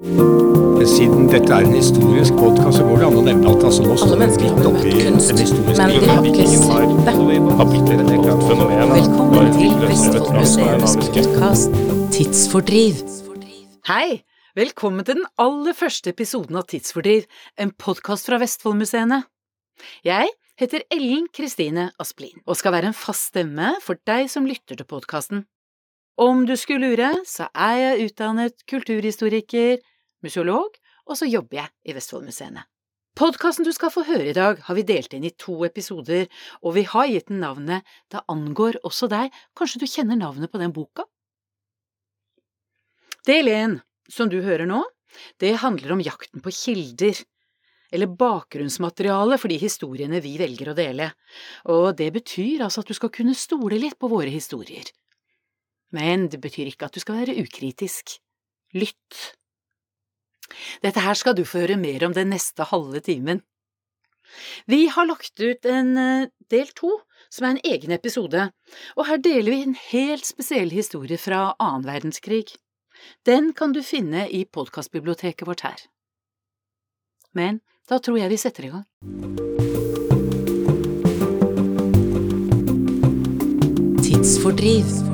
Siden dette er en historisk podkast, så går det an å nevne at altså, nå står vi mennesker har midt oppi kunst, en historisk men de har ikke sett det. Velkommen til Vestfoldmuseets podkast Tidsfordriv. Hei! Velkommen til den aller første episoden av Tidsfordriv, en podkast fra Vestfoldmuseene. Jeg heter Ellen Kristine Asplin og skal være en fast stemme for deg som lytter til podkasten. Om du skulle lure, så er jeg utdannet kulturhistoriker, museolog, og så jobber jeg i Vestfoldmuseene. Podkasten du skal få høre i dag, har vi delt inn i to episoder, og vi har gitt den navnet Det angår også deg, kanskje du kjenner navnet på den boka? Del én, som du hører nå, det handler om jakten på kilder, eller bakgrunnsmateriale for de historiene vi velger å dele, og det betyr altså at du skal kunne stole litt på våre historier. Men det betyr ikke at du skal være ukritisk. Lytt. Dette her skal du få høre mer om den neste halve timen. Vi har lagt ut en eh, del to, som er en egen episode, og her deler vi en helt spesiell historie fra annen verdenskrig. Den kan du finne i podkastbiblioteket vårt her. Men da tror jeg vi setter i gang. Tidsfordriv.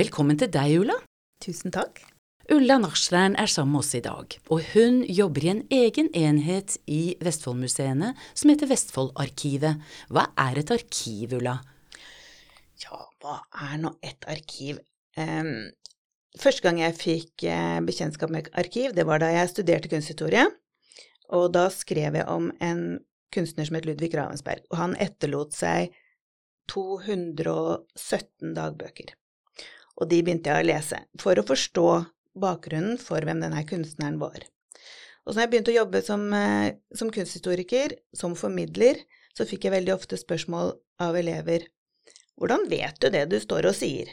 Velkommen til deg, Ulla. Tusen takk. Ulla Narslein er sammen med oss i dag, og hun jobber i en egen enhet i Vestfoldmuseene som heter Vestfoldarkivet. Hva er et arkiv, Ulla? Ja, hva er nå et arkiv? Um, første gang jeg fikk uh, bekjentskap med arkiv, det var da jeg studerte kunsthistorie. Og da skrev jeg om en kunstner som het Ludvig Ravensberg, og han etterlot seg 217 dagbøker. Og de begynte jeg å lese for å forstå bakgrunnen for hvem denne kunstneren var. Og så når jeg begynte å jobbe som, eh, som kunsthistoriker, som formidler, så fikk jeg veldig ofte spørsmål av elever hvordan vet du det du står og sier?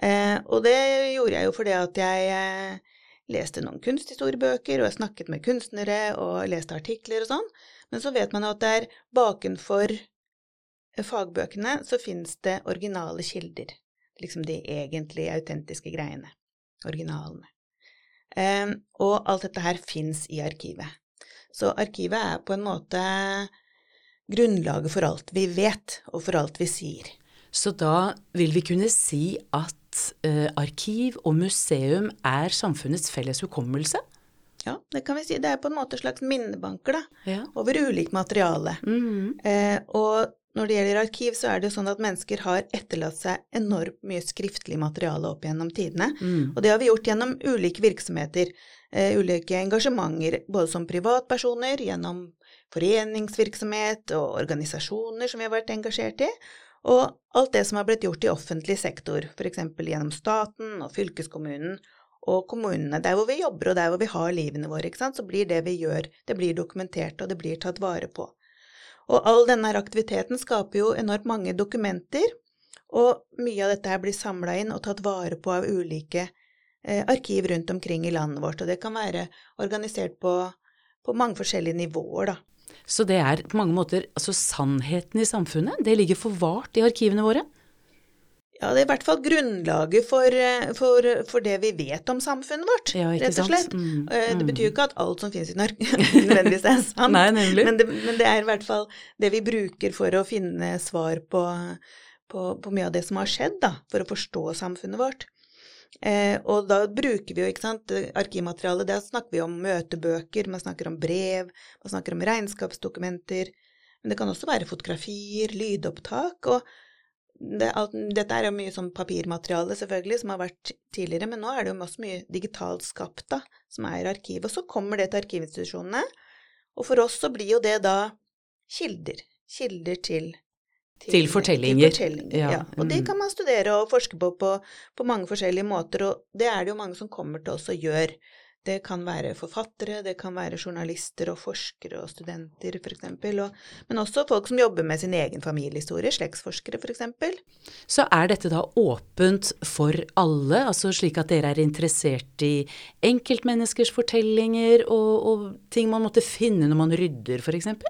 Eh, og det gjorde jeg jo fordi at jeg eh, leste noen kunsthistoriebøker, og jeg snakket med kunstnere og leste artikler og sånn, men så vet man jo at det er bakenfor fagbøkene så finnes det originale kilder, liksom de egentlig autentiske greiene, originalene. Eh, og alt dette her fins i arkivet. Så arkivet er på en måte grunnlaget for alt vi vet, og for alt vi sier. Så da vil vi kunne si at eh, arkiv og museum er samfunnets felles hukommelse? Ja, det kan vi si. Det er på en måte slags minnebanker, da, Ja. over ulikt materiale. Mhm. Eh, og når det gjelder arkiv, så er det jo sånn at mennesker har etterlatt seg enormt mye skriftlig materiale opp gjennom tidene. Mm. Og det har vi gjort gjennom ulike virksomheter, uh, ulike engasjementer, både som privatpersoner, gjennom foreningsvirksomhet og organisasjoner som vi har vært engasjert i, og alt det som har blitt gjort i offentlig sektor, f.eks. gjennom staten og fylkeskommunen og kommunene, der hvor vi jobber og der hvor vi har livene våre, så blir det vi gjør, det blir dokumentert og det blir tatt vare på. Og all denne aktiviteten skaper jo enormt mange dokumenter, og mye av dette her blir samla inn og tatt vare på av ulike eh, arkiv rundt omkring i landet vårt, og det kan være organisert på, på mange forskjellige nivåer, da. Så det er på mange måter altså sannheten i samfunnet, det ligger forvart i arkivene våre? Ja, det er i hvert fall grunnlaget for, eh, for, for det vi vet om samfunnet vårt, Ja, rett og slett. Mm, Eh, Det mm. betyr jo ikke at alt som finnes i Norge nødvendigvis er sant, Nei, men det, men det er i hvert fall det vi bruker for å finne svar på, på, på mye av det som har skjedd, da, for å forstå samfunnet vårt. Eh, og da bruker vi jo, ikke sant, arkivmateriale, der snakker vi om møtebøker, man snakker om brev, man snakker om regnskapsdokumenter, men det kan også være fotografier, lydopptak, og det, alt, dette er jo mye sånn papirmateriale, selvfølgelig, som har vært tidligere, men nå er det jo også mye digitalt skapt, da, som er i arkivet. Og så kommer det til arkivinstitusjonene, og for oss så blir jo det da kilder. Kilder til Til fortellinger. Til fortellinger Ja, ja. Og det mm. kan man studere og forske på, på på mange forskjellige måter, og det er det jo mange som kommer til oss og gjør. Det kan være forfattere, det kan være journalister og forskere og studenter, eksempel, og, men også folk som jobber med sin egen familiehistorie, slektsforskere, for eksempel. Så er dette da åpent for alle, altså slik at dere er interessert i enkeltmenneskers fortellinger og, og ting man måtte finne når man rydder, eksempel?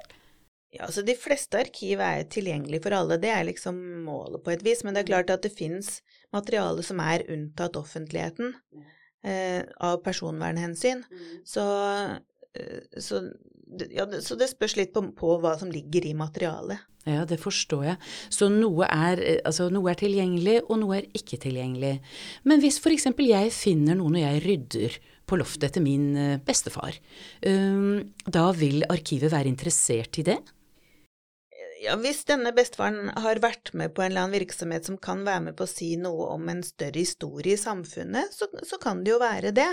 Ja, altså De fleste arkiv er tilgjengelig for alle, det er liksom målet på et vis. Men det er klart at det fins materiale som er unntatt offentligheten eh, av personvernhensyn. Så, eh, så, ja, så det spørs litt på, på hva som ligger i materialet. Ja, det forstår jeg. Så noe er, eh, altså, noe er tilgjengelig, og noe er ikke tilgjengelig. Men hvis eksempel jeg finner noe når jeg rydder på loftet etter min eh, bestefar, um, da vil arkivet være interessert i det? Ja, hvis denne bestefaren har vært med på en eller annen virksomhet som kan være med på å si noe om en større historie i samfunnet, så, så kan det jo være det.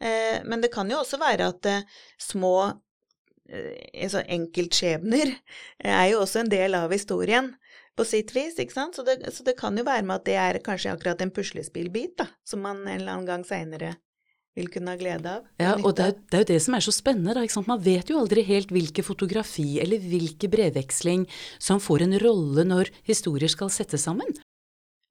Eh, men det kan jo også være at eh, små eh, altså enkeltskjebner eh, er jo også en del av historien på sitt vis, ikke sant? Så det, så det kan jo være med at det er kanskje akkurat en puslespillbit, da, som man en eller annen gang seinere vil kunne ha glede av. Ja, og det er, det er jo det som er så spennende, da. Man vet jo aldri helt hvilke fotografi eller hvilke brevveksling som får en rolle når historier skal settes sammen.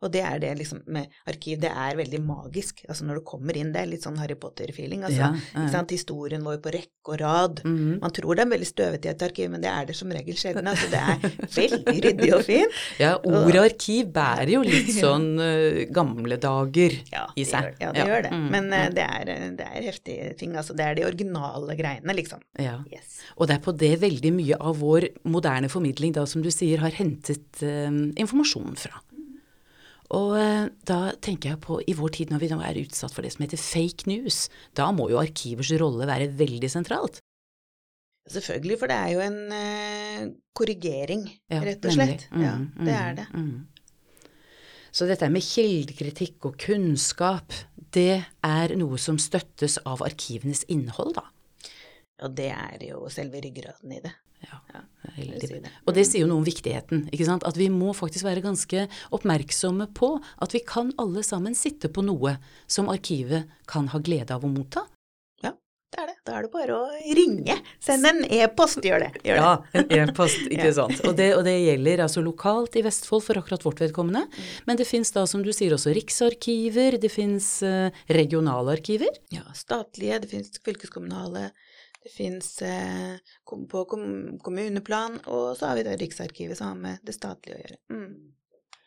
Og det er det liksom med arkiv, det er veldig magisk. Altså når du kommer inn, det er litt sånn Harry Potter-feeling. Altså, Ja, ikke ja. sant? Historien vår på rekke og rad. Mhm. Man tror det er veldig støvete i et arkiv, men det er det som regel sjelden. Altså det er veldig ryddig og fint. Ja, ordet arkiv bærer jo litt sånn uh, gamle dager Ja, i seg. ja, det gjør det. Mm, Men eh, mm. det er, det er heftige ting. Altså det er de originale greiene, liksom. ja. Yes. Og det er på det veldig mye av vår moderne formidling, da, som du sier, har hentet uh, informasjon fra. Og eh, da tenker jeg på i vår tid når vi nå er utsatt for det som heter fake news, da må jo arkivers rolle være veldig sentralt. Selvfølgelig, for det er jo en eh, korrigering, Ja, rett og slett. Mm, ja, det er mm, det. mm. Så dette med kildekritikk og kunnskap, det er noe som støttes av arkivenes innhold, da. Og det er jo selve ryggraden i det. Ja, Ja. Og det sier jo noe om viktigheten, ikke sant. At vi må faktisk være ganske oppmerksomme på at vi kan alle sammen sitte på noe som arkivet kan ha glede av å motta. Ja, det er det. Da er det bare å ringe. Send en e-post, gjør det. Gjør det. en e-post, ikke Ja. sant. Og det, og det gjelder altså lokalt i Vestfold for akkurat vårt vedkommende. Mm. Men det fins da, som du sier, også riksarkiver, det fins eh, regionale arkiver. Ja, statlige, det finnes fylkeskommunale, det finnes eh, på kom, kommuneplan, og så har vi da Riksarkivet som har med det statlige å gjøre. Mm.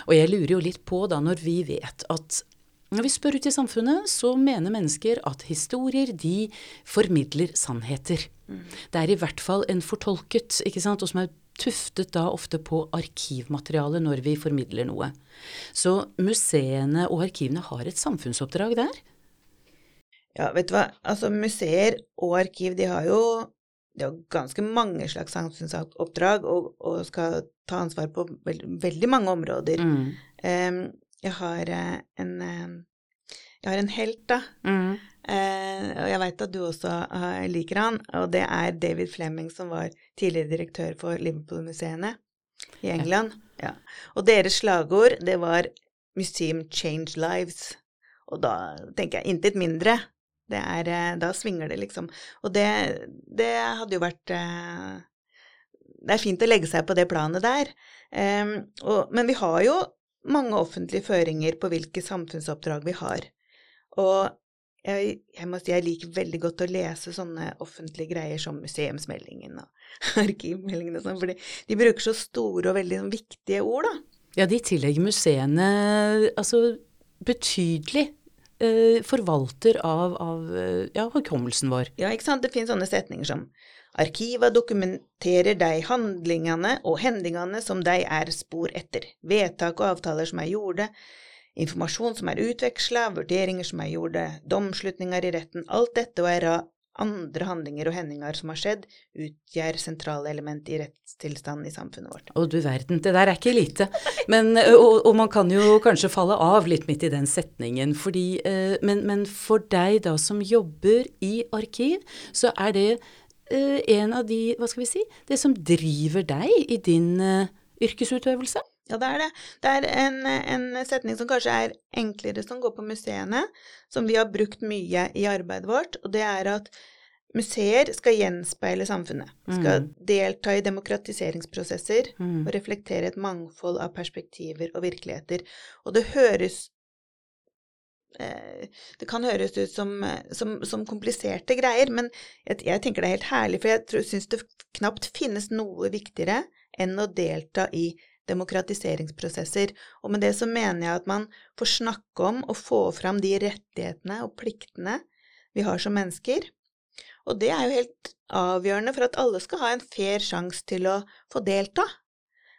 Og jeg lurer jo litt på da, når vi vet at når vi spør ut i samfunnet, så mener mennesker at historier, de formidler sannheter. Det er i hvert fall en fortolket, ikke sant, og som er tuftet da ofte på arkivmateriale når vi formidler noe. Så museene og arkivene har et samfunnsoppdrag der. Ja, vet du hva, altså museer og arkiv, de har jo de har ganske mange slags samfunnsoppdrag og, og skal ta ansvar på veld, veldig mange områder. Mm. Um, jeg har eh, en jeg har en helt, da. Mm. Uh, og jeg veit at du også eh, liker han, og det er David Fleming, som var tidligere direktør for Liverpool-museene i England. Ja. Og deres slagord, det var 'Museum Change Lives'. Og da tenker jeg intet mindre. Er, eh, da svinger det, liksom. Og det, det hadde jo vært eh, Det er fint å legge seg på det planet der. Men vi har jo mange offentlige føringer på hvilke samfunnsoppdrag vi har. Og jeg, jeg må si jeg liker veldig godt å lese sånne offentlige greier som museumsmeldingen og arkivmeldingen og sånn, fordi de bruker så store og veldig sånn, viktige ord, da. Ja, de tillegger museene altså betydelig forvalter av, av eh, ja, hukommelsen vår. Ja, ikke sant, det finnes sånne setninger som Arkiva dokumenterer de handlingene og hendingene som de er spor etter, vedtak og avtaler som er gjorde, informasjon som er utveksla, vurderinger som er gjorde, domslutninger i retten, alt dette og er andre handlinger og hendinger som har skjedd, utgjør sentrale element i rettstilstanden i samfunnet vårt. Å du verden, det der er ikke lite. Men, og, og man kan jo kanskje falle av litt midt i den setningen, fordi men, men for deg da som jobber i arkiv, så er det en av de, hva skal vi si, det som driver deg i din yrkesutøvelse? Ja, det er det. Det er en, en setning som kanskje er enklere som går på museene, som vi har brukt mye i arbeidet vårt, og det er at museer skal gjenspeile samfunnet. Skal delta i demokratiseringsprosesser Mm. og reflektere et mangfold av perspektiver og virkeligheter. Og det høres eh, Det kan høres ut som, som, som kompliserte greier, men jeg, jeg, tenker det er helt herlig, for jeg syns det knapt finnes noe viktigere enn å delta i demokratiseringsprosesser. Og med det så mener jeg at man får snakke om og få fram de rettighetene og pliktene vi har som mennesker. Og det er jo helt avgjørende for at alle skal ha en fair sjanse til å få delta.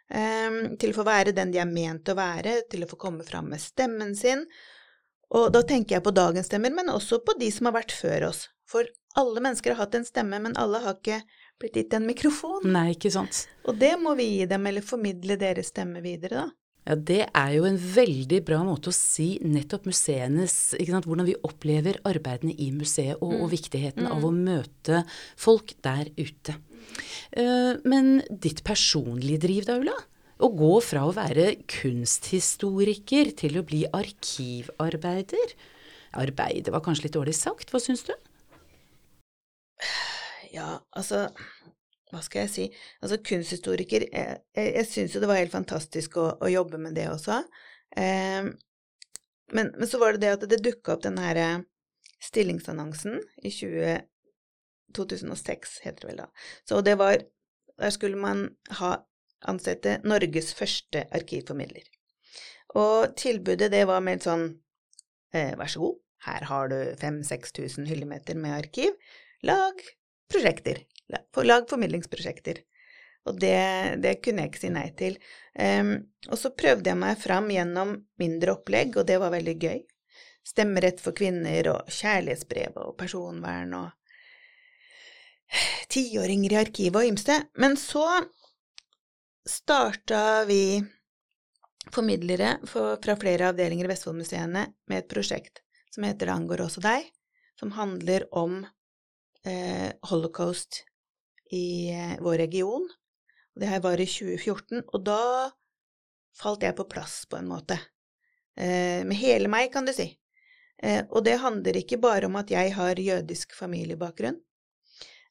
Um, til å få være den de er ment å være, til å få komme fram med stemmen sin. Og da tenker jeg på dagens stemmer, men også på de som har vært før oss. For alle mennesker har hatt en stemme, men alle har ikke blitt gitt en mikrofon. Nei, ikke sant. Og det må vi gi dem, eller formidle deres stemme videre, da. Ja, Det er jo en veldig bra måte å si nettopp museenes sant, Hvordan vi opplever arbeidene i museet, og, og mm. viktigheten mm. av å møte folk der ute. Uh, men ditt personlige driv, da, Ulla? Å gå fra å være kunsthistoriker til å bli arkivarbeider? Arbeider var kanskje litt dårlig sagt, hva syns du? Ja, altså hva skal jeg si Altså, kunsthistoriker Jeg, jeg, jeg syns jo det var helt fantastisk å, å jobbe med det også. Eh, men, men, så var det det at det dukka opp den her eh, stillingsannonsen i 20, 2006, heter det vel da. Så det var Der skulle man ha ansette Norges første arkivformidler. Og tilbudet, det var mer sånn eh, Vær så god, her har du 5000-6000 hyllemeter med arkiv. Lag prosjekter lag formidlingsprosjekter. Og det, det, kunne jeg ikke si nei til. Um, og så prøvde jeg meg fram gjennom mindre opplegg, og det var veldig gøy. Stemmerett for kvinner og kjærlighetsbrev og personvern og tiåringer i arkivet og ymse. Men så starta vi formidlere for, fra flere avdelinger i Vestfoldmuseene med et prosjekt som heter Det angår også deg, som handler om eh, holocaust i eh, vår region. Det her var i 2014, og da falt jeg på plass, på en måte. Eh, med hele meg, kan du si. Eh, og det handler ikke bare om at jeg har jødisk familiebakgrunn.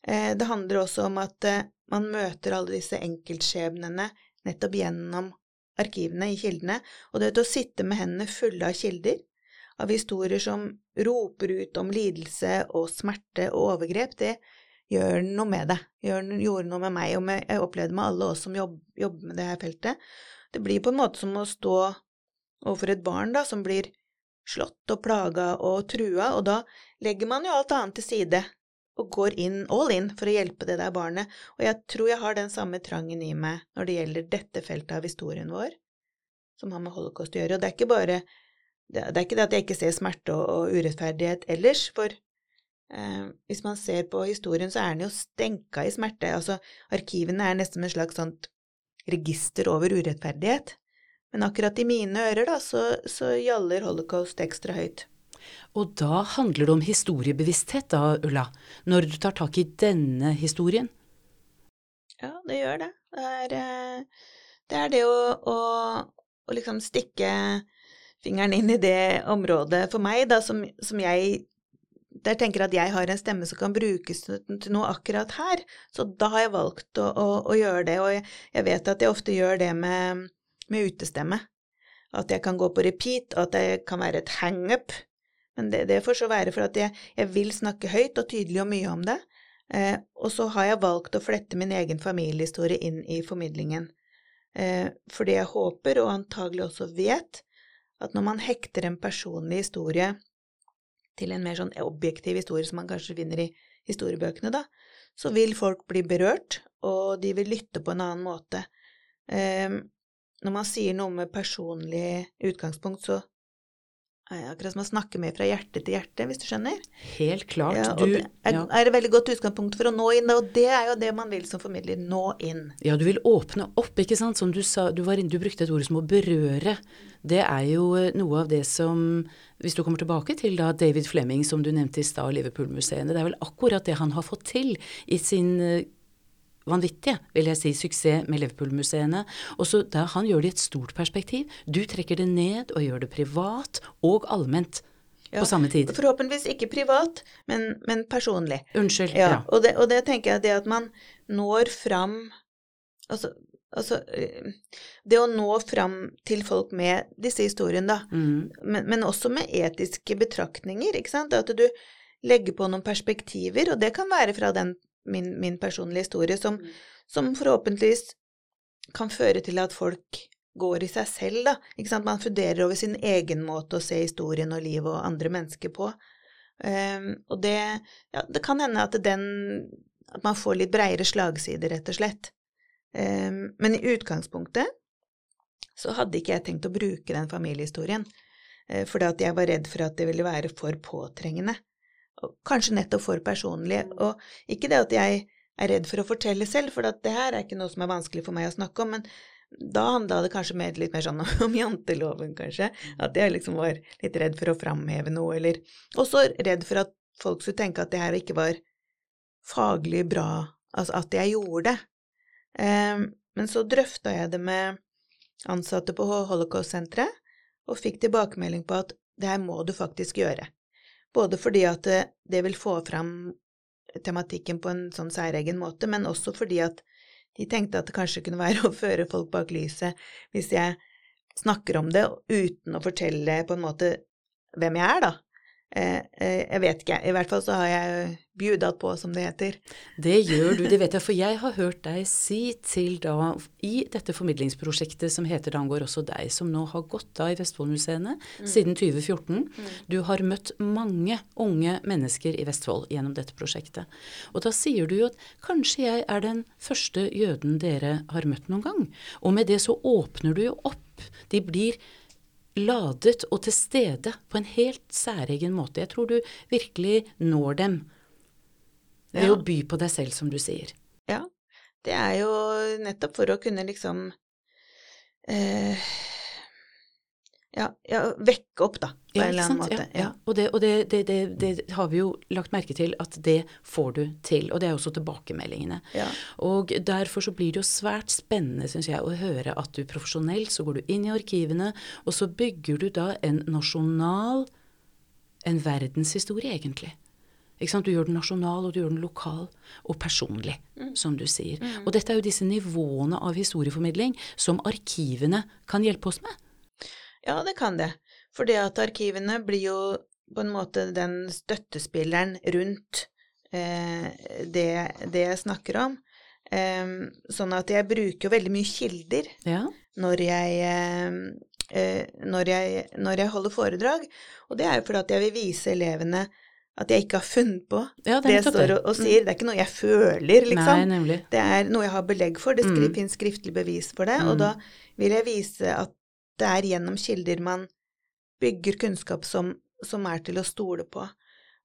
Det handler også om at man møter alle disse enkeltskjebnene nettopp gjennom arkivene i kildene, og det å sitte med hendene fulle av kilder, av historier som roper ut om lidelse og smerte og overgrep, det gjør noe med det. Gjør, gjorde noe med meg, og med, jeg opplevde med alle oss som jobb, jobber med det her feltet. Det blir på en måte som å stå overfor et barn da, som blir slått og plaga og trua, og da legger man jo alt annet til side og går inn, all in for å hjelpe det der barnet, og jeg tror jeg har den samme trangen i meg når det gjelder dette feltet av historien vår, som har med holocaust å gjøre, og det er ikke bare det er ikke det at jeg ikke ser smerte og, og urettferdighet ellers, for Eh, hvis man ser på historien, så er den jo stenka i smerte. Altså, arkivene er nesten en slags sånt register over urettferdighet. Men akkurat i mine ører, da, så, så gjaller holocaust ekstra høyt. Og da handler det om historiebevissthet, da, Ulla, når du tar tak i denne historien? Ja, det gjør det. Det er eh, det, er det å, å, å, liksom stikke fingeren inn i det området for meg, da, som, som jeg der tenker at jeg har en stemme som kan brukes til noe akkurat her, så da har jeg valgt å, å, å gjøre det, og jeg, jeg, vet at jeg ofte gjør det med, med utestemme. At jeg kan gå på repeat, og at det kan være et hangup. Men det, det, får så være for at jeg, jeg, vil snakke høyt og tydelig og mye om det. Eh, og så har jeg valgt å flette min egen familiehistorie inn i formidlingen. Eh, fordi jeg håper, og antagelig også vet, at når man hekter en personlig historie til en mer sånn objektiv historie som man kanskje finner i historiebøkene, da, så vil folk bli berørt, og de vil lytte på en annen måte. Um, når man sier noe med personlig utgangspunkt, så Akkurat som å snakke med fra hjerte til hjerte, hvis du skjønner? Helt klart. Ja, du, det er, ja. er, et veldig godt utgangspunkt for å nå inn, og det er jo det man vil som formidler, nå inn. Ja, du vil åpne opp, ikke sant. Som du sa, du, var, du brukte et ord som å berøre. Det er jo eh, noe av det som, hvis du kommer tilbake til da David Flemming, som du nevnte i stad, Liverpool-museene, det er vel akkurat det han har fått til i sin eh, vanvittige, vil jeg si, suksess med Liverpool-museene. Og så der Han gjør det i et stort perspektiv. Du trekker det ned og gjør det privat og allment. Ja, på samme tid. Forhåpentligvis ikke privat, men, men personlig. Unnskyld. Ja, ja. Og, det, og, det, tenker jeg det at man når fram Altså, Altså, eh, det å nå fram til folk med disse historiene, da, Mm. men, men også med etiske betraktninger, ikke sant, at du legger på noen perspektiver, og det kan være fra den, min, min personlige historie, som, som forhåpentligvis kan føre til at folk går i seg selv, da, ikke sant, man funderer over sin egen måte å se historien og livet og andre mennesker på. Um, og det, ja, det kan hende at den at man får litt breiere slagsider, rett og slett. Um, men i utgangspunktet så hadde ikke jeg tenkt å bruke den familiehistorien, eh, at jeg var redd for at det ville være for påtrengende. Kanskje nettopp for personlig. Og ikke det at jeg er redd for å fortelle selv, for at det her er ikke noe som er vanskelig for meg å snakke om, men da handla det kanskje mer, litt mer sånn om janteloven, kanskje. At jeg liksom var litt redd for å framheve noe, eller også redd for at folk skulle tenke at det her ikke var faglig bra, altså at jeg gjorde det. Ehm, men så drøfta jeg det med ansatte på Holocaust-senteret, og fikk tilbakemelding på at det her må du faktisk gjøre. Både fordi at det, det vil få fram tematikken på en sånn særegen måte, men også fordi at de tenkte at det kanskje kunne være å føre folk bak lyset hvis jeg snakker om det uten å fortelle på en måte hvem jeg er, da. Eh, eh, jeg vet ikke, i hvert fall så har jeg bjudat på, som det heter. Det gjør du, det vet jeg, for jeg har hørt deg si til da, i dette formidlingsprosjektet som heter Det angår også deg, som nå har gått av i Vestfoldmuseene siden 2014. Du har møtt mange unge mennesker i Vestfold gjennom dette prosjektet. Og da sier du jo at kanskje jeg er den første jøden dere har møtt noen gang. Og med det så åpner du jo opp. De blir ladet og til stede på en helt særegen måte. Jeg tror du virkelig når dem ved Ja. å by på deg selv, som du sier. Ja, det er jo nettopp for å kunne liksom eh, ja, ja, vekke opp, da, på en eller annen måte. Ja, ja. Og, det, og det, det, det, har vi jo lagt merke til at det får du til, og det er også tilbakemeldingene. Ja. Og derfor så blir det jo svært spennende, syns jeg, å høre at du profesjonelt så går du inn i arkivene, og så bygger du da en nasjonal, en verdenshistorie, egentlig. Du gjør den nasjonal, og du gjør den lokal og personlig, som du sier. Og dette er jo disse nivåene av historieformidling som arkivene kan hjelpe oss med. Ja, det kan det. For det at arkivene blir jo på en måte den støttespilleren rundt eh, det, det jeg snakker om. Eh, sånn at jeg bruker jo veldig mye kilder Ja. når jeg, eh, eh, når jeg, når jeg holder foredrag. Og det er jo fordi at jeg vil vise elevene at jeg ikke har funnet på Ja, det jeg står og, og sier. Det er ikke noe jeg føler, liksom. Nei. Det er noe jeg har belegg for. Det skri, Mm. finnes skriftlig bevis for det. Og Mm. da vil jeg vise at det er gjennom kilder man bygger kunnskap som, som er til å stole på.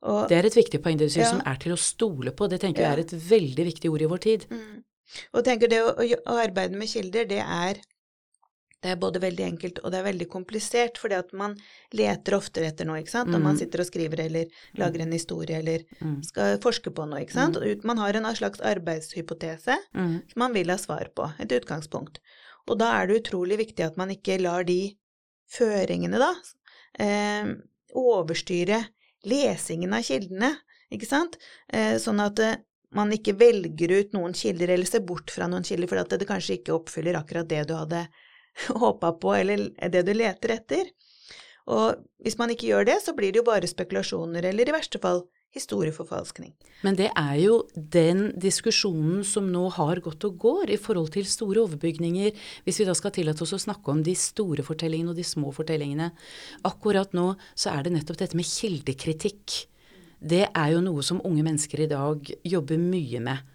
Og, Det er et viktig poeng det du sier, Ja. som er til å stole på. Det tenker jeg er et veldig viktig ord i vår tid. mm. og tenker det å, å, arbeide med kilder, det er det er både veldig enkelt og det er veldig komplisert, fordi at man leter oftere etter noe, ikke sant, man Mm. sitter og skriver eller lager en historie eller Mm. skal forske på noe, ikke sant. Og Man har en slags arbeidshypotese Mm. som man vil ha svar på, et utgangspunkt. Og da er det utrolig viktig at man ikke lar de føringene, da, eh, overstyre lesingen av kildene, ikke sant? Eh, sånn at eh, man ikke velger ut noen kilder eller ser bort fra noen kilder fordi det kanskje ikke oppfyller akkurat det du hadde håpa på, eller det du leter etter. Og hvis man ikke gjør det, så blir det jo bare spekulasjoner, eller i verste fall historieforfalskning. Men det er jo den diskusjonen som nå har gått og går i forhold til store overbygninger, hvis vi da skal tillate oss å snakke om de store fortellingene og de små fortellingene. Akkurat nå så er det nettopp dette med kildekritikk. Det er jo noe som unge mennesker i dag jobber mye med.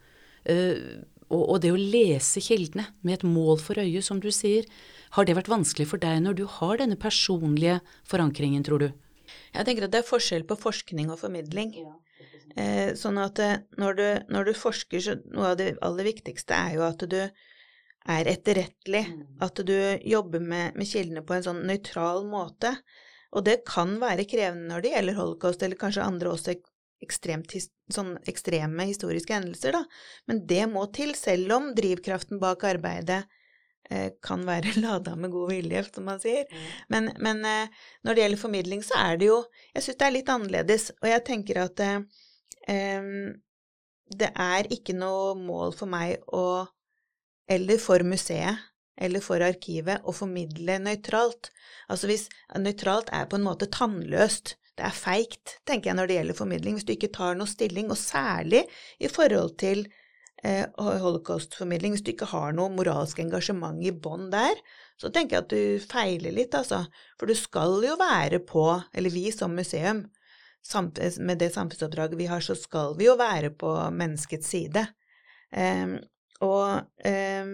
Eh, og, det å lese kildene med et mål for øyet, som du sier, har det vært vanskelig for deg når du har denne personlige forankringen, tror du? Jeg tenker at det er forskjell på forskning og formidling. Eh, sånn at eh, når, du, når du forsker, så noe av det aller viktigste er jo at du er etterrettelig. At du jobber med, med kildene på en sånn nøytral måte. Og det kan være krevende når det gjelder holocaust, eller kanskje andre også ekstremt, sånn ekstreme historiske hendelser, da. Men det må til, selv om drivkraften bak arbeidet kan være lada med god vilje, som man sier. Men, men eh, når det gjelder formidling, så er det jo Jeg syns det er litt annerledes, og jeg tenker at eh, det er ikke noe mål for meg å eller for museet eller for arkivet å formidle nøytralt. Altså hvis nøytralt er på en måte tannløst, det er feigt, tenker jeg når det gjelder formidling, hvis du ikke tar noe stilling, og særlig i forhold til eh, holocaust-formidling, hvis du ikke har noe moralsk engasjement i bånd der, så tenker jeg at du feiler litt, altså. For du skal jo være på, eller vi som museum, med det samfunnsoppdraget vi har, så skal vi jo være på menneskets side. Eh, og, eh,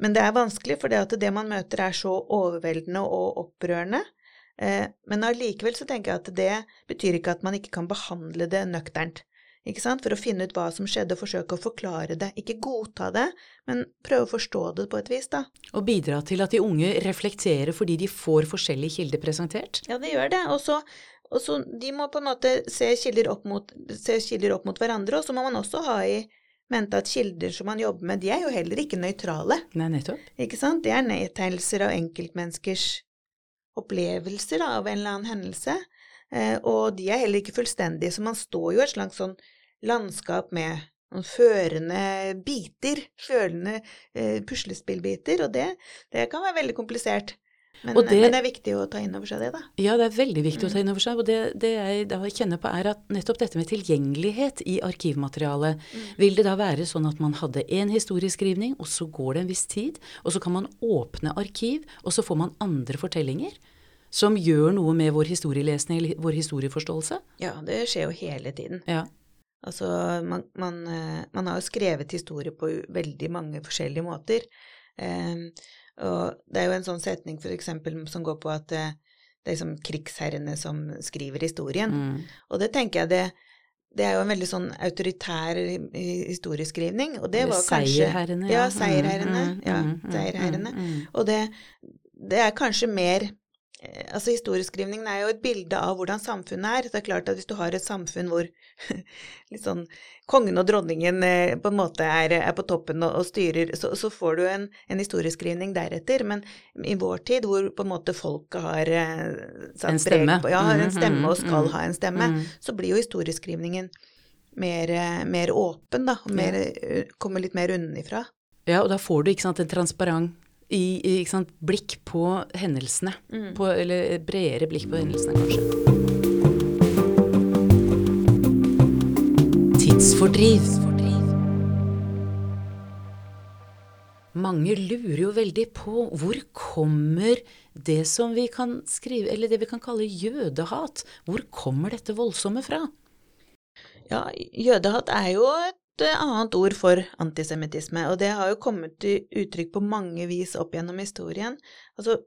men det er vanskelig, for det det man møter er så overveldende og opprørende. Uh, men allikevel så tenker jeg at det betyr ikke at man ikke kan behandle det nøkternt. For å finne ut hva som skjedde, og forsøke å forklare det. Ikke godta det, men prøve å forstå det på et vis, da. Og bidra til at de unge reflekterer fordi de får forskjellige kilder presentert? Ja, det gjør det. Og så og så De må på en måte se kilder mot, kilder opp mot hverandre, og så må man også ha i mente at kilder som man jobber med, de er jo heller ikke nøytrale. Nei, nettopp. Ikke sant? Det er nedtegnelser av enkeltmenneskers opplevelser av en eller annen hendelse, eh, og de er heller ikke fullstendige, så man står jo et slags sånn landskap med noen førende biter, følende eh, puslespillbiter, og det, det kan være veldig komplisert. Men det, men, det, er viktig å ta inn over seg det, da. Ja, det er veldig viktig mm. å ta inn over seg. Og det, det jeg da kjenner på, er at nettopp dette med tilgjengelighet i arkivmaterialet mm. Vil det da være sånn at man hadde én historieskrivning, og så går det en viss tid, og så kan man åpne arkiv, og så får man andre fortellinger? Som gjør noe med vår historielesning eller vår historieforståelse? Ja, det skjer jo hele tiden. Ja. Altså, man, man, eh, man, har jo skrevet historie på veldig mange forskjellige måter. Eh, og det er jo en sånn setning for eksempel som går på at eh, det er liksom krigsherrene som skriver historien. Mm. Og det tenker jeg det det er jo en veldig sånn autoritær historieskrivning, og det var kanskje Seierherrene, ja. Ja, seierherrene. Mm, mm, ja, mm, seierherrene. Og det, det er kanskje mer Eh, altså Historieskrivningen er jo et bilde av hvordan samfunnet er. Det er klart at Hvis du har et samfunn hvor sånn kongen og dronningen eh, på en måte er, er på toppen og, og styrer, så, så, får du en, en, historieskrivning deretter. Men i vår tid, hvor på en måte folket har eh, satt en stemme. På, ja, en stemme og skal ha en stemme, så blir jo historieskrivningen mer, mer åpen, da. Mer, kommer litt mer unnifra. Ja, og da får du ikke sant, en transparent i, i sant, blikk på hendelsene. Mm. På, eller bredere blikk på hendelsene, kanskje. Tidsfordriv. Mange lurer jo veldig på hvor kommer det som vi kan skrive, eller det vi kan kalle jødehat, hvor kommer dette voldsomme fra? Ja, jødehat er jo et annet ord for antisemittisme, og det har jo kommet til uttrykk på mange vis opp gjennom historien. Altså,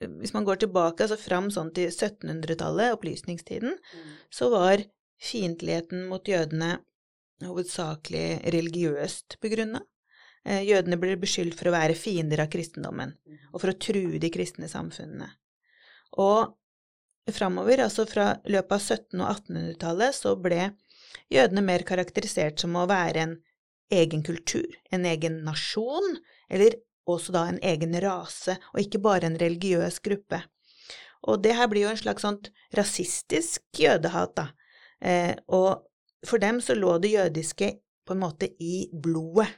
hvis man går tilbake altså fram sånn til 1700-tallet, opplysningstiden, mm. så var fiendtligheten mot jødene hovedsakelig religiøst begrunna. Eh, jødene ble beskyldt for å være fiender av kristendommen, mm. og for å true de kristne samfunnene. Og framover, altså fra løpet av 1700- og 1800-tallet, så ble jødene mer karakterisert som å være en egen kultur, en egen nasjon, eller også da en egen rase, og ikke bare en religiøs gruppe. Og det her blir jo en slags sånt rasistisk jødehat, da. Eh, og for dem så lå det jødiske på en måte i blodet.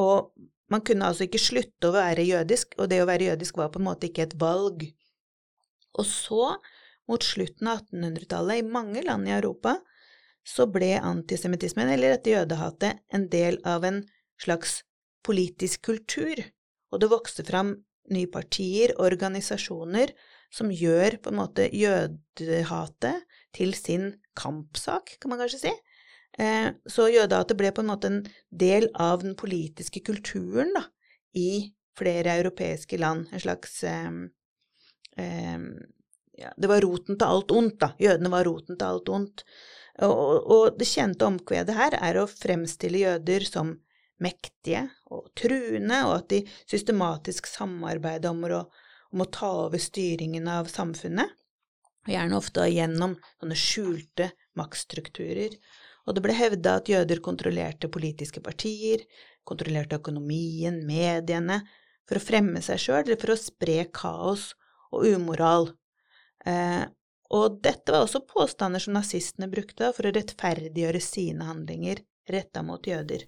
Og man kunne altså ikke slutte å være jødisk, og det å være jødisk var på en måte ikke et valg. Og så, mot slutten av 1800-tallet, i mange land i Europa, så ble antisemittismen, eller dette jødehatet, en del av en slags politisk kultur, og det vokste fram nye partier, organisasjoner, som gjør på en måte jødehatet til sin kampsak, kan man kanskje si. Eh, så jødehatet ble på en måte en del av den politiske kulturen da, i flere europeiske land. En slags um, um, ja, Det var roten til alt ondt, da. Jødene var roten til alt ondt. Og, det kjente omkvedet her er å fremstille jøder som mektige og truende, og at de systematisk samarbeider om å, om å ta over styringen av samfunnet, og gjerne ofte gjennom sånne skjulte maktstrukturer. Og det ble hevda at jøder kontrollerte politiske partier, kontrollerte økonomien, mediene, for å fremme seg sjøl eller for å spre kaos og umoral. Eh, og dette var også påstander som nazistene brukte for å rettferdiggjøre sine handlinger retta mot jøder.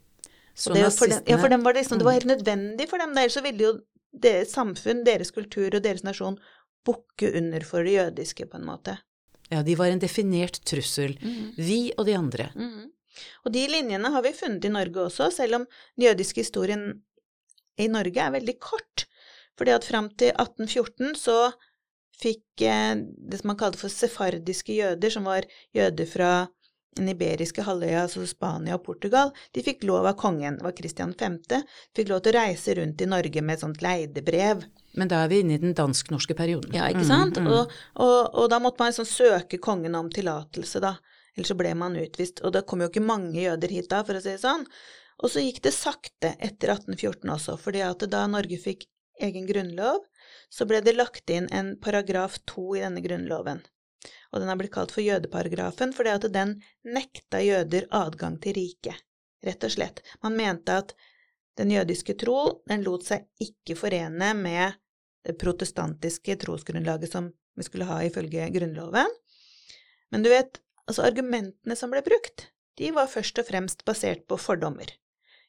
Så det, for dem, ja, for dem var det liksom, det var Mm. helt nødvendig for dem. Ellers så ville jo deres samfunn, deres kultur og deres nasjon bukke under for det jødiske, på en måte. Ja, de var en definert trussel. Vi og de andre. Mhm. Og de linjene har vi funnet i Norge også, selv om den jødiske historien i Norge er veldig kort. Fordi at fram til 1814 så fikk eh, det som man kalte for sefardiske jøder, som var jøder fra den iberiske halvøya, altså Spania og Portugal, de fikk lov av kongen, var Kristian 5., fikk lov til å reise rundt i Norge med et sånt leidebrev. Men da er vi inne i den dansk-norske perioden. Ja, ikke Mm, sant? mm. Og, og, og da måtte man liksom søke kongen om tillatelse, da. Ellers så ble man utvist. Og det kom jo ikke mange jøder hit da, for å si det sånn. Og så gikk det sakte etter 1814 også, fordi at da Norge fikk egen grunnlov, så ble det lagt inn en paragraf to i denne grunnloven. Og den har blitt kalt for jødeparagrafen, fordi at den nekta jøder adgang til riket, rett og slett. Man mente at den jødiske tro, den lot seg ikke forene med det protestantiske trosgrunnlaget som vi skulle ha ifølge Grunnloven. Men du vet, altså argumentene som ble brukt, de var først og fremst basert på fordommer.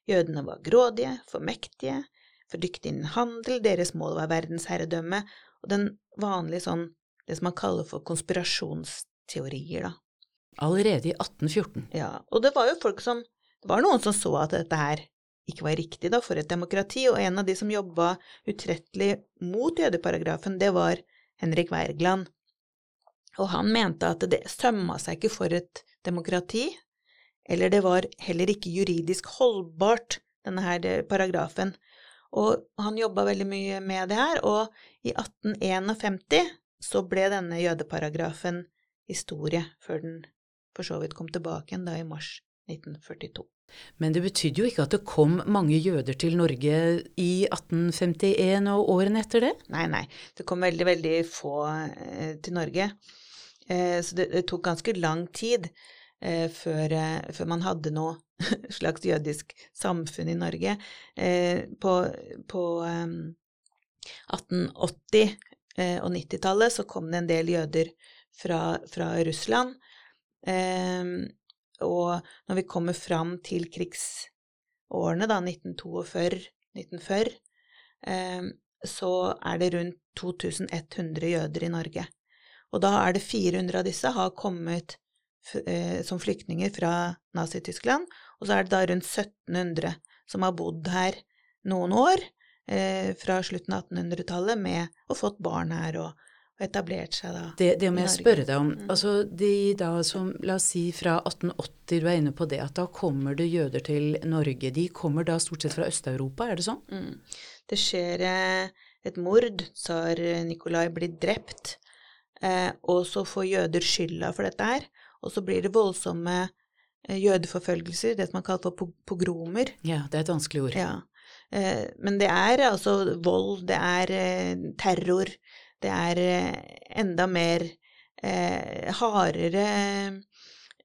Jødene var grådige, for mektige, for dyktige innen handel, deres mål var verdensherredømme, og den vanlige sånn, det som man kaller for konspirasjonsteorier, da. Allerede i 1814. Ja, og det var jo folk som Det var noen som så at dette her ikke var riktig da, for et demokrati, og en av de som jobba utrettelig mot jødeparagrafen, det var Henrik Wergeland. Og han mente at det sømma seg ikke for et demokrati, eller det var heller ikke juridisk holdbart, denne her eh, paragrafen. Og han jobba veldig mye med det her, og i 1851 så ble denne jødeparagrafen historie, før den for så vidt kom tilbake igjen da i mars 1942. Men det betydde jo ikke at det kom mange jøder til Norge i 1851 og årene etter det? Nei, nei, det kom veldig, veldig få eh, til Norge. Eh, så det, det tok ganske lang tid eh, før, eh, før man hadde noe slags jødisk samfunn i Norge. Eh, på på eh, 1880- eh, og 90-tallet så kom det en del jøder fra, fra Russland. Eh, og når vi kommer fram til krigsårene, da, 1942-1940, eh, så er det rundt 2100 jøder i Norge. Og da er det 400 av disse har kommet som flyktninger fra Nazi-Tyskland, og så er det da rundt 1700 som har bodd her noen år, eh, fra slutten av 1800-tallet, med og fått barn her og, og etablert seg da. Det, det må jeg spørre deg om. Mm. Altså de da som, la oss si fra 1880, du er inne på det, at da kommer det jøder til Norge. De kommer da stort sett fra Øst-Europa, er det sånn? Mm. Det skjer eh, et mord, tsar Nikolai blir drept, eh, og så får jøder skylda for dette her, og så blir det voldsomme eh, jødeforfølgelser, det som man kaller for pogromer. Ja, det er et vanskelig ord. Ja. Eh, men det er altså vold, det er eh, terror, det er enda mer eh, hardere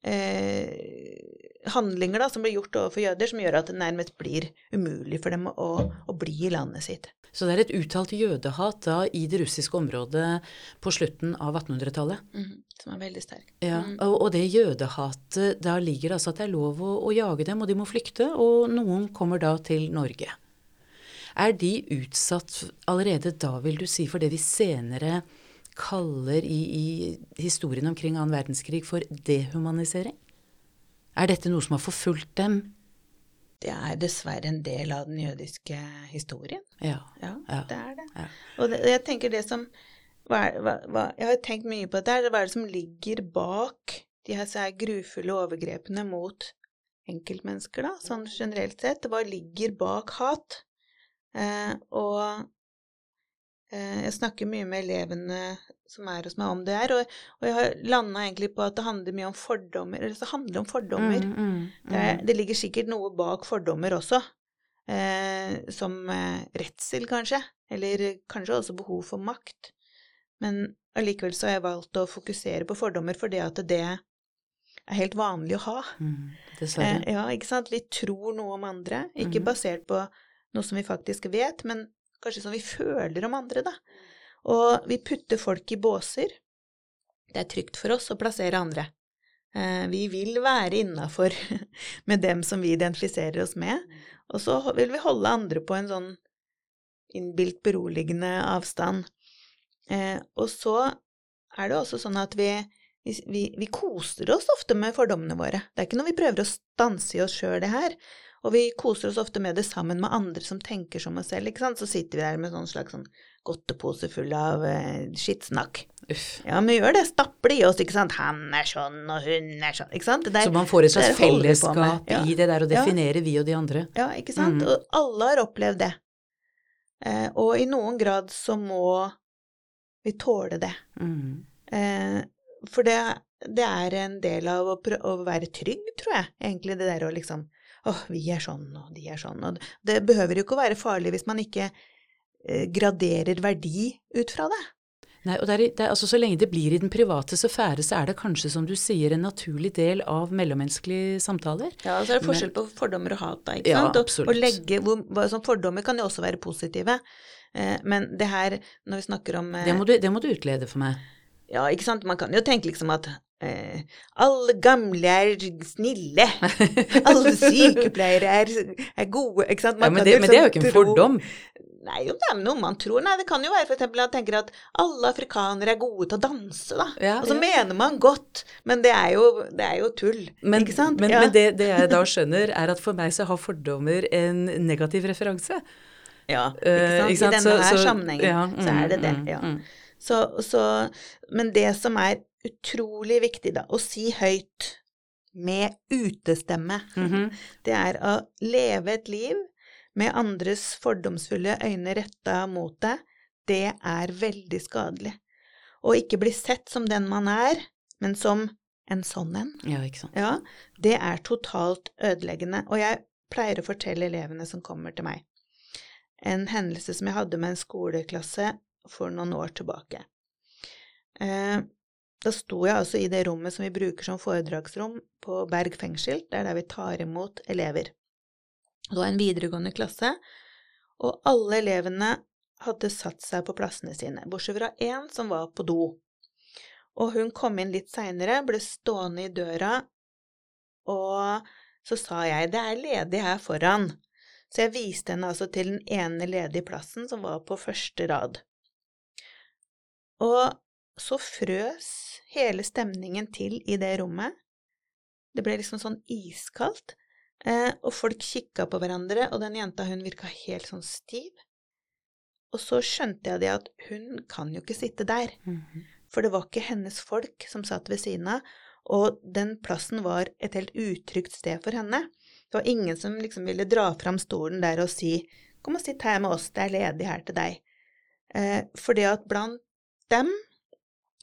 eh, handlinger da, som blir gjort overfor jøder, som gjør at det nærmest blir umulig for dem å, å bli i landet sitt. Så det er et uttalt jødehat da i det russiske området på slutten av 1800-tallet. Som er veldig sterk. Ja, Mm. og, og det jødehatet, da ligger det altså at det er lov å, å jage dem, og de må flykte, og noen kommer da til Norge. Er de utsatt allerede da, vil du si, for det vi senere kaller i, i historien omkring annen verdenskrig for dehumanisering? Er dette noe som har forfulgt dem? Det er dessverre en del av den jødiske historien. Ja. Ja, Ja. det er det. Ja. Og det, jeg tenker det som hva, er- hva, hva, Jeg har tenkt mye på dette. Hva er det som ligger bak de her, så her grufulle overgrepene mot enkeltmennesker, da, sånn generelt sett? Hva ligger bak hat? Eh, og jeg snakker mye med elevene som er hos meg om det her, og, og jeg har landa egentlig på at det handler mye om fordommer. Eller så handler det om fordommer. Mm, mm, Det, mm. det ligger sikkert noe bak fordommer også, eh, som eh, redsel, kanskje, eller kanskje også behov for makt. Men allikevel så har jeg valgt å fokusere på fordommer fordi at det er helt vanlig å ha. Mm, dessverre. Eh, ja, ikke sant? Vi tror noe om andre, ikke Mhm. basert på noe som vi faktisk vet, men kanskje som vi føler om andre, da. Og vi putter folk i båser. Det er trygt for oss å plassere andre. Eh, vi vil være innafor med dem som vi identifiserer oss med, og så vil vi holde andre på en sånn innbilt beroligende avstand. Eh, og så er det også sånn at vi, vi, vi, koser oss ofte med fordommene våre. Det er ikke noe vi prøver å stanse i oss sjøl, det her. Og vi koser oss ofte med det sammen med andre som tenker som oss selv, ikke sant. Så sitter vi der med sånn slags sånn godtepose full av eh, skittsnakk. Uff. Ja, men gjør det. Stapper det i oss, ikke sant. Han er sånn, og hun er sånn. Ikke sant. Der, så man får et slags vi fellesskap Ja. i det der og definerer ja. vi og de andre. Ja, ikke sant. Mm. Og alle har opplevd det. Eh, og i noen grad så må vi tåle det. Mm. Eh, for det, det er en del av å, å være trygg, tror jeg, egentlig, det der å liksom Å, vi er sånn, og de er sånn. Og det, behøver jo ikke å være farlig hvis man ikke eh, graderer verdi ut fra det. Nei, og det er, det er, altså Så lenge det blir i den private sfære, så er det kanskje, som du sier, en naturlig del av mellommenneskelige samtaler. Ja, så er det forskjell på fordommer og hat, da, ikke Ja, sant? Og, og legge, hvor, sånn fordommer kan jo også være positive. Eh, men det her, når vi snakker om eh, Det må, du, det må du utlede for meg. Ja, ikke sant, man kan jo tenke liksom at eh, alle gamle er snille, alle sykepleiere er, er gode, ikke sant? Ja, men, det, men det er jo liksom ikke en tro- fordom. Nei, om det er noe man tror. Nei, det kan jo være eksempel at man tenker at alle afrikanere er gode til å danse, da. Ja, Og så ja. mener man godt, men det er jo, det er jo tull, Men, ikke sant? men, Ja. men det, det jeg da skjønner, er at for meg så har fordommer en negativ referanse. Ja, Eh, ikke sant? ikke sant? I denne Så- her så- sammenhengen ja, så er det det, mm, mm. Så, så, men det som er utrolig viktig, da, å si høyt med utestemme, Mhm. det er å leve et liv med andres fordomsfulle øyne retta mot deg. Det er veldig skadelig. Å ikke bli sett som den man er, men som en sånn en. Ja. Ja, det er totalt ødeleggende. Og jeg pleier å fortelle elevene som kommer til meg, en hendelse som jeg hadde med en skoleklasse for noen år tilbake. Eh, da sto jeg altså i det rommet som vi bruker som foredragsrom på Berg fengsel, det er der vi tar imot elever. Det var en videregående klasse, og alle elevene hadde satt seg på plassene sine, bortsett fra én som var på do. Og hun kom inn litt seinere, ble stående i døra, og så sa jeg det er ledig her foran. Så jeg viste henne altså til den ene ledige plassen som var på første rad. Og så frøs hele stemningen til i det rommet. Det ble liksom sånn iskaldt, eh, og folk kikka på hverandre, og den jenta hun virka helt sånn stiv. Og så skjønte jeg det at hun kan jo ikke sitte der. Mhm. For det var ikke hennes folk som satt ved siden av, og den plassen var et helt utrygt sted for henne. Det var ingen som liksom ville dra fram stolen der og si kom og sitt her med oss, det er ledig her til deg. Eh, for det at blant dem,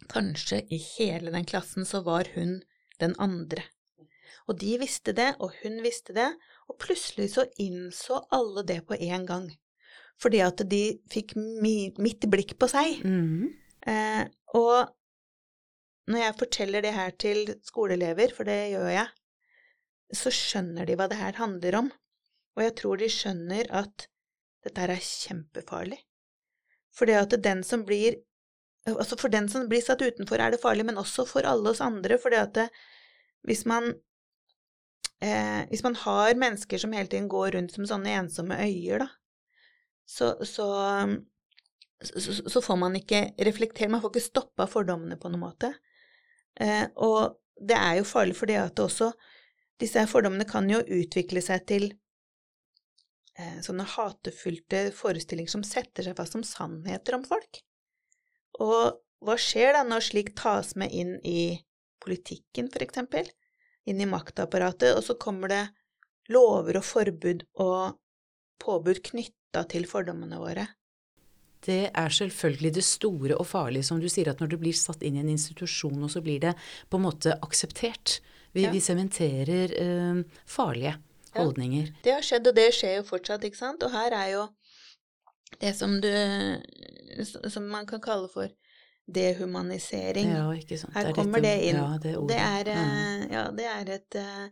kanskje i hele den klassen, så var hun den andre. Og de visste det, og hun visste det, og plutselig så innså alle det på en gang. Fordi at de fikk mi mitt blikk på seg. Mm. Eh, og når jeg forteller det her til skoleelever, for det gjør jeg, så skjønner de hva det her handler om. Og jeg tror de skjønner at dette her er kjempefarlig. Fordi at den som blir Altså for den som blir satt utenfor, er det farlig, men også for alle oss andre. For det at det, hvis man eh, Hvis man har mennesker som hele tiden går rundt som sånne ensomme øyer, da, så, så så, så får man ikke reflektere, man får ikke stoppa fordommene på noen måte. Eh, og det er jo farlig for det at også Disse fordommene kan jo utvikle seg til eh, sånne hatefylte forestillinger som setter seg fast som sannheter om folk. Og hva skjer da når slikt tas med inn i politikken, for eksempel? Inn i maktapparatet, og så kommer det lover og forbud og påbud knytta til fordommene våre. Det er selvfølgelig det store og farlige, som du sier, at når du blir satt inn i en institusjon, og så blir det på en måte akseptert. Vi, Ja. vi sementerer eh, farlige Ja. holdninger. Det har skjedd, og det skjer jo fortsatt, ikke sant? Og her er jo det som du Som man kan kalle for dehumanisering. Ja, ikke sant. Her er kommer det inn. Ja, det det er, Mm. eh, ja, det er et, eh,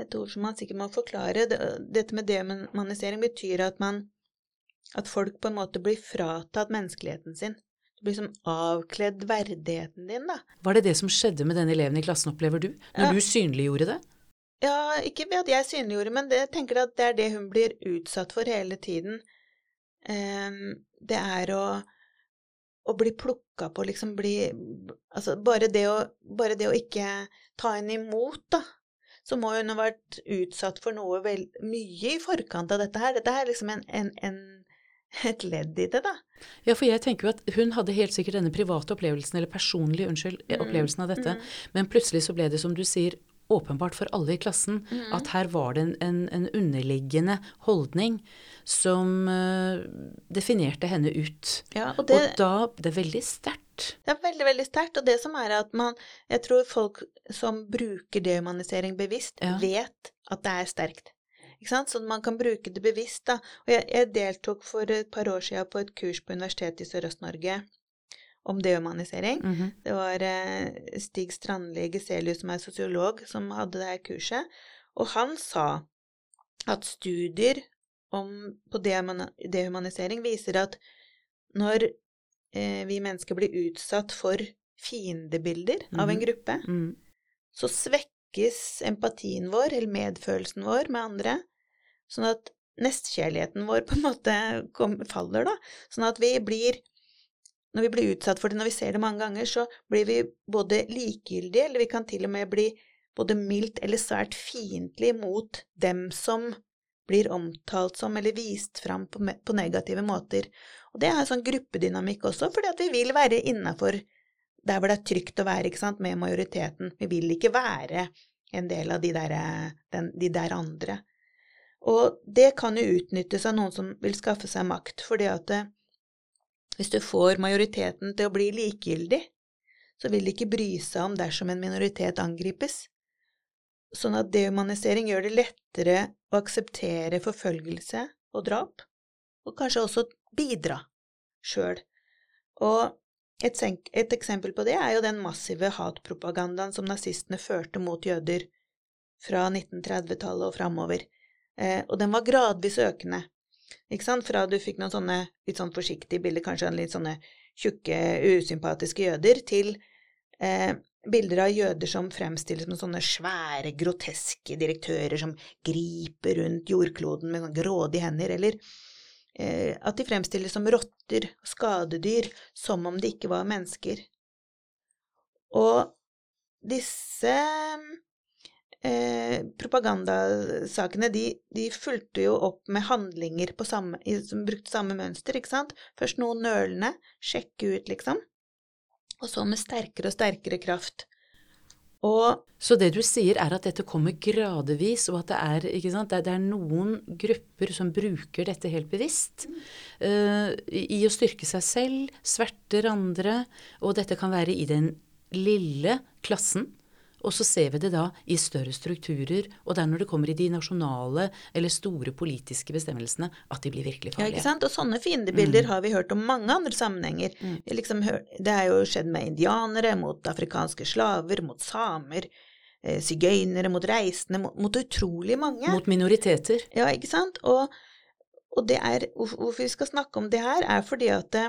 et ord som man sikkert må forklare. Dette med dehumanisering betyr at man At folk på en måte blir fratatt menneskeligheten sin. Du blir liksom avkledd verdigheten din, da. Var det det som skjedde med den eleven i klassen, opplever du, når Ja. du synliggjorde det? Ja, ikke ved at jeg synliggjorde, men det, jeg tenker at det er det hun blir utsatt for hele tiden. Ehm, det er å, å bli plukka på, liksom bli Altså bare det å, bare det å ikke ta henne imot, da. Så må hun ha vært utsatt for noe vel, mye i forkant av dette her. Dette er liksom en, en, en, et ledd i det, da. Ja, for jeg tenker jo at hun hadde helt sikkert denne private opplevelsen, eller personlige, unnskyld, Mm, opplevelsen av dette, men plutselig så ble det, som du sier, åpenbart for alle i klassen Mm. at her var det en, en, en underliggende holdning som uh, definerte henne ut. Ja, og det, Og da Det er veldig sterkt. Det er veldig, veldig sterkt, og det som er at man Jeg tror folk som bruker dehumanisering bevisst, Ja. vet at det er sterkt. Ikke sant? Så man kan bruke det bevisst, da. Og jeg, jeg deltok for et par år siden på et kurs på Universitetet i Sørøst-Norge om dehumanisering. Mhm. Det var eh, Stig Strandli Geselius, som er sosiolog, som hadde det her kurset. Og han sa at studier om, på dehumanisering viser at når eh, vi mennesker blir utsatt for fiendebilder av en Mhm. gruppe, Mm. så svekkes empatien vår, eller medfølelsen vår med andre, sånn at nestkjærligheten vår på en måte kom, faller, da. Sånn at vi blir Når vi blir utsatt for det, når vi ser det mange ganger, så blir vi både likegyldige, eller vi kan til og med bli både mildt eller svært fiendtlig mot dem som blir omtalt som eller vist fram på, på negative måter. Og det er sånn gruppedynamikk også, fordi at vi vil være innafor der hvor det er trygt å være, ikke sant, med majoriteten. Vi vil ikke være en del av de der, den, de der andre. Og det kan jo utnyttes av noen som vil skaffe seg makt, fordi at eh, hvis du får majoriteten til å bli likegyldig, så vil de ikke bry seg om dersom en minoritet angripes. Sånn at dehumanisering gjør det lettere å akseptere forfølgelse og drap, og kanskje også bidra sjøl. Og et, et eksempel på det er jo den massive hatpropagandaen som nazistene førte mot jøder fra 1930-tallet og framover. Eh, og den var gradvis økende. Ikke sant? Fra du fikk noen sånne litt sånn forsiktige bilder, kanskje av litt sånne tjukke, usympatiske jøder, til eh, bilder av jøder som fremstilles som sånne svære, groteske direktører som griper rundt jordkloden med grådige hender, eller eh, at de fremstilles som rotter, skadedyr, som om de ikke var mennesker. Og disse eh, propagandasakene, de, de fulgte jo opp med handlinger samme, som brukte samme mønster, ikke sant? Først noe nølende, sjekke ut, liksom, og så med sterkere og sterkere kraft. Og Så det du sier er at dette kommer gradvis, og at det er, det det er noen grupper som bruker dette helt bevisst i i å styrke seg selv, sverter andre, og dette kan være i den lille klassen. Og så ser vi det da i større strukturer, og det er når det kommer i de nasjonale eller store politiske bestemmelsene at de blir virkelig farlige. Ja, ikke sant? Og sånne fiendebilder har vi hørt om mange andre sammenhenger. Vi liksom det er jo skjedd med indianere, mot afrikanske slaver, mot samer, eh, sigøynere, mot reisende, mot, mot utrolig mange. Mot minoriteter. Ja, ikke sant? Og, og det er, hvorfor hvorfor vi skal snakke om det her, er fordi at det,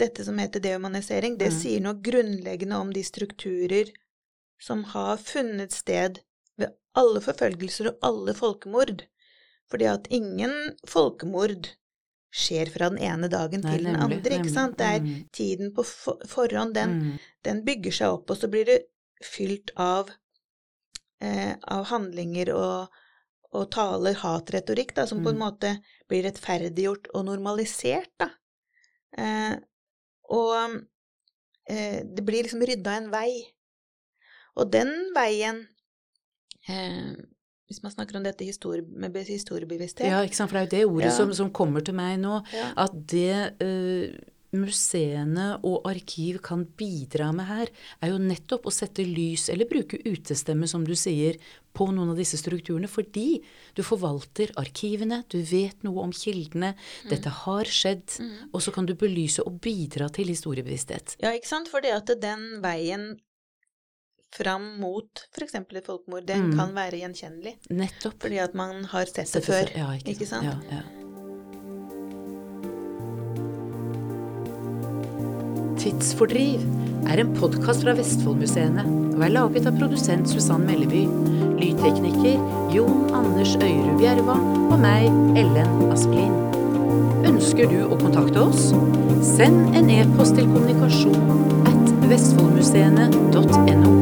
dette som heter dehumanisering, det Mm. sier noe grunnleggende om de strukturer som har funnet sted ved alle forfølgelser og alle folkemord. Fordi at ingen folkemord skjer fra den ene dagen Nei, til den nemlig, andre, ikke sant? Det er Mm. tiden på forhånd, den, Mm. den bygger seg opp, og så blir det fylt av, eh, av handlinger og, og taler, hatretorikk, da, som på en Mm. måte blir rettferdiggjort og normalisert, da. Eh, og eh, det blir liksom rydda en vei. Og den veien eh, Hvis man snakker om dette historie, med historiebevissthet Ja, ikke sant, for det er jo det ordet Ja. som, som kommer til meg nå. Ja. At det eh, museene og arkiv kan bidra med her, er jo nettopp å sette lys, eller bruke utestemme, som du sier, på noen av disse strukturene, fordi du forvalter arkivene, du vet noe om kildene, dette har skjedd, og så kan du belyse og bidra til historiebevissthet. Ja, ikke sant? Fordi at den veien fram mot f.eks. et folkemord, den Mm. kan være gjenkjennelig. Nettopp. Fordi at man har sett det før. Ja, ikke, ikke sant? Ja, ja. Tidsfordriv er en podkast fra Vestfoldmuseene og er laget av produsent Susann Melleby, lydtekniker Jon Anders Øyrud Bjerva og meg, Ellen Asplin. Ønsker du å kontakte oss? Send en e-post til kommunikasjon at vestfoldmuseene.no.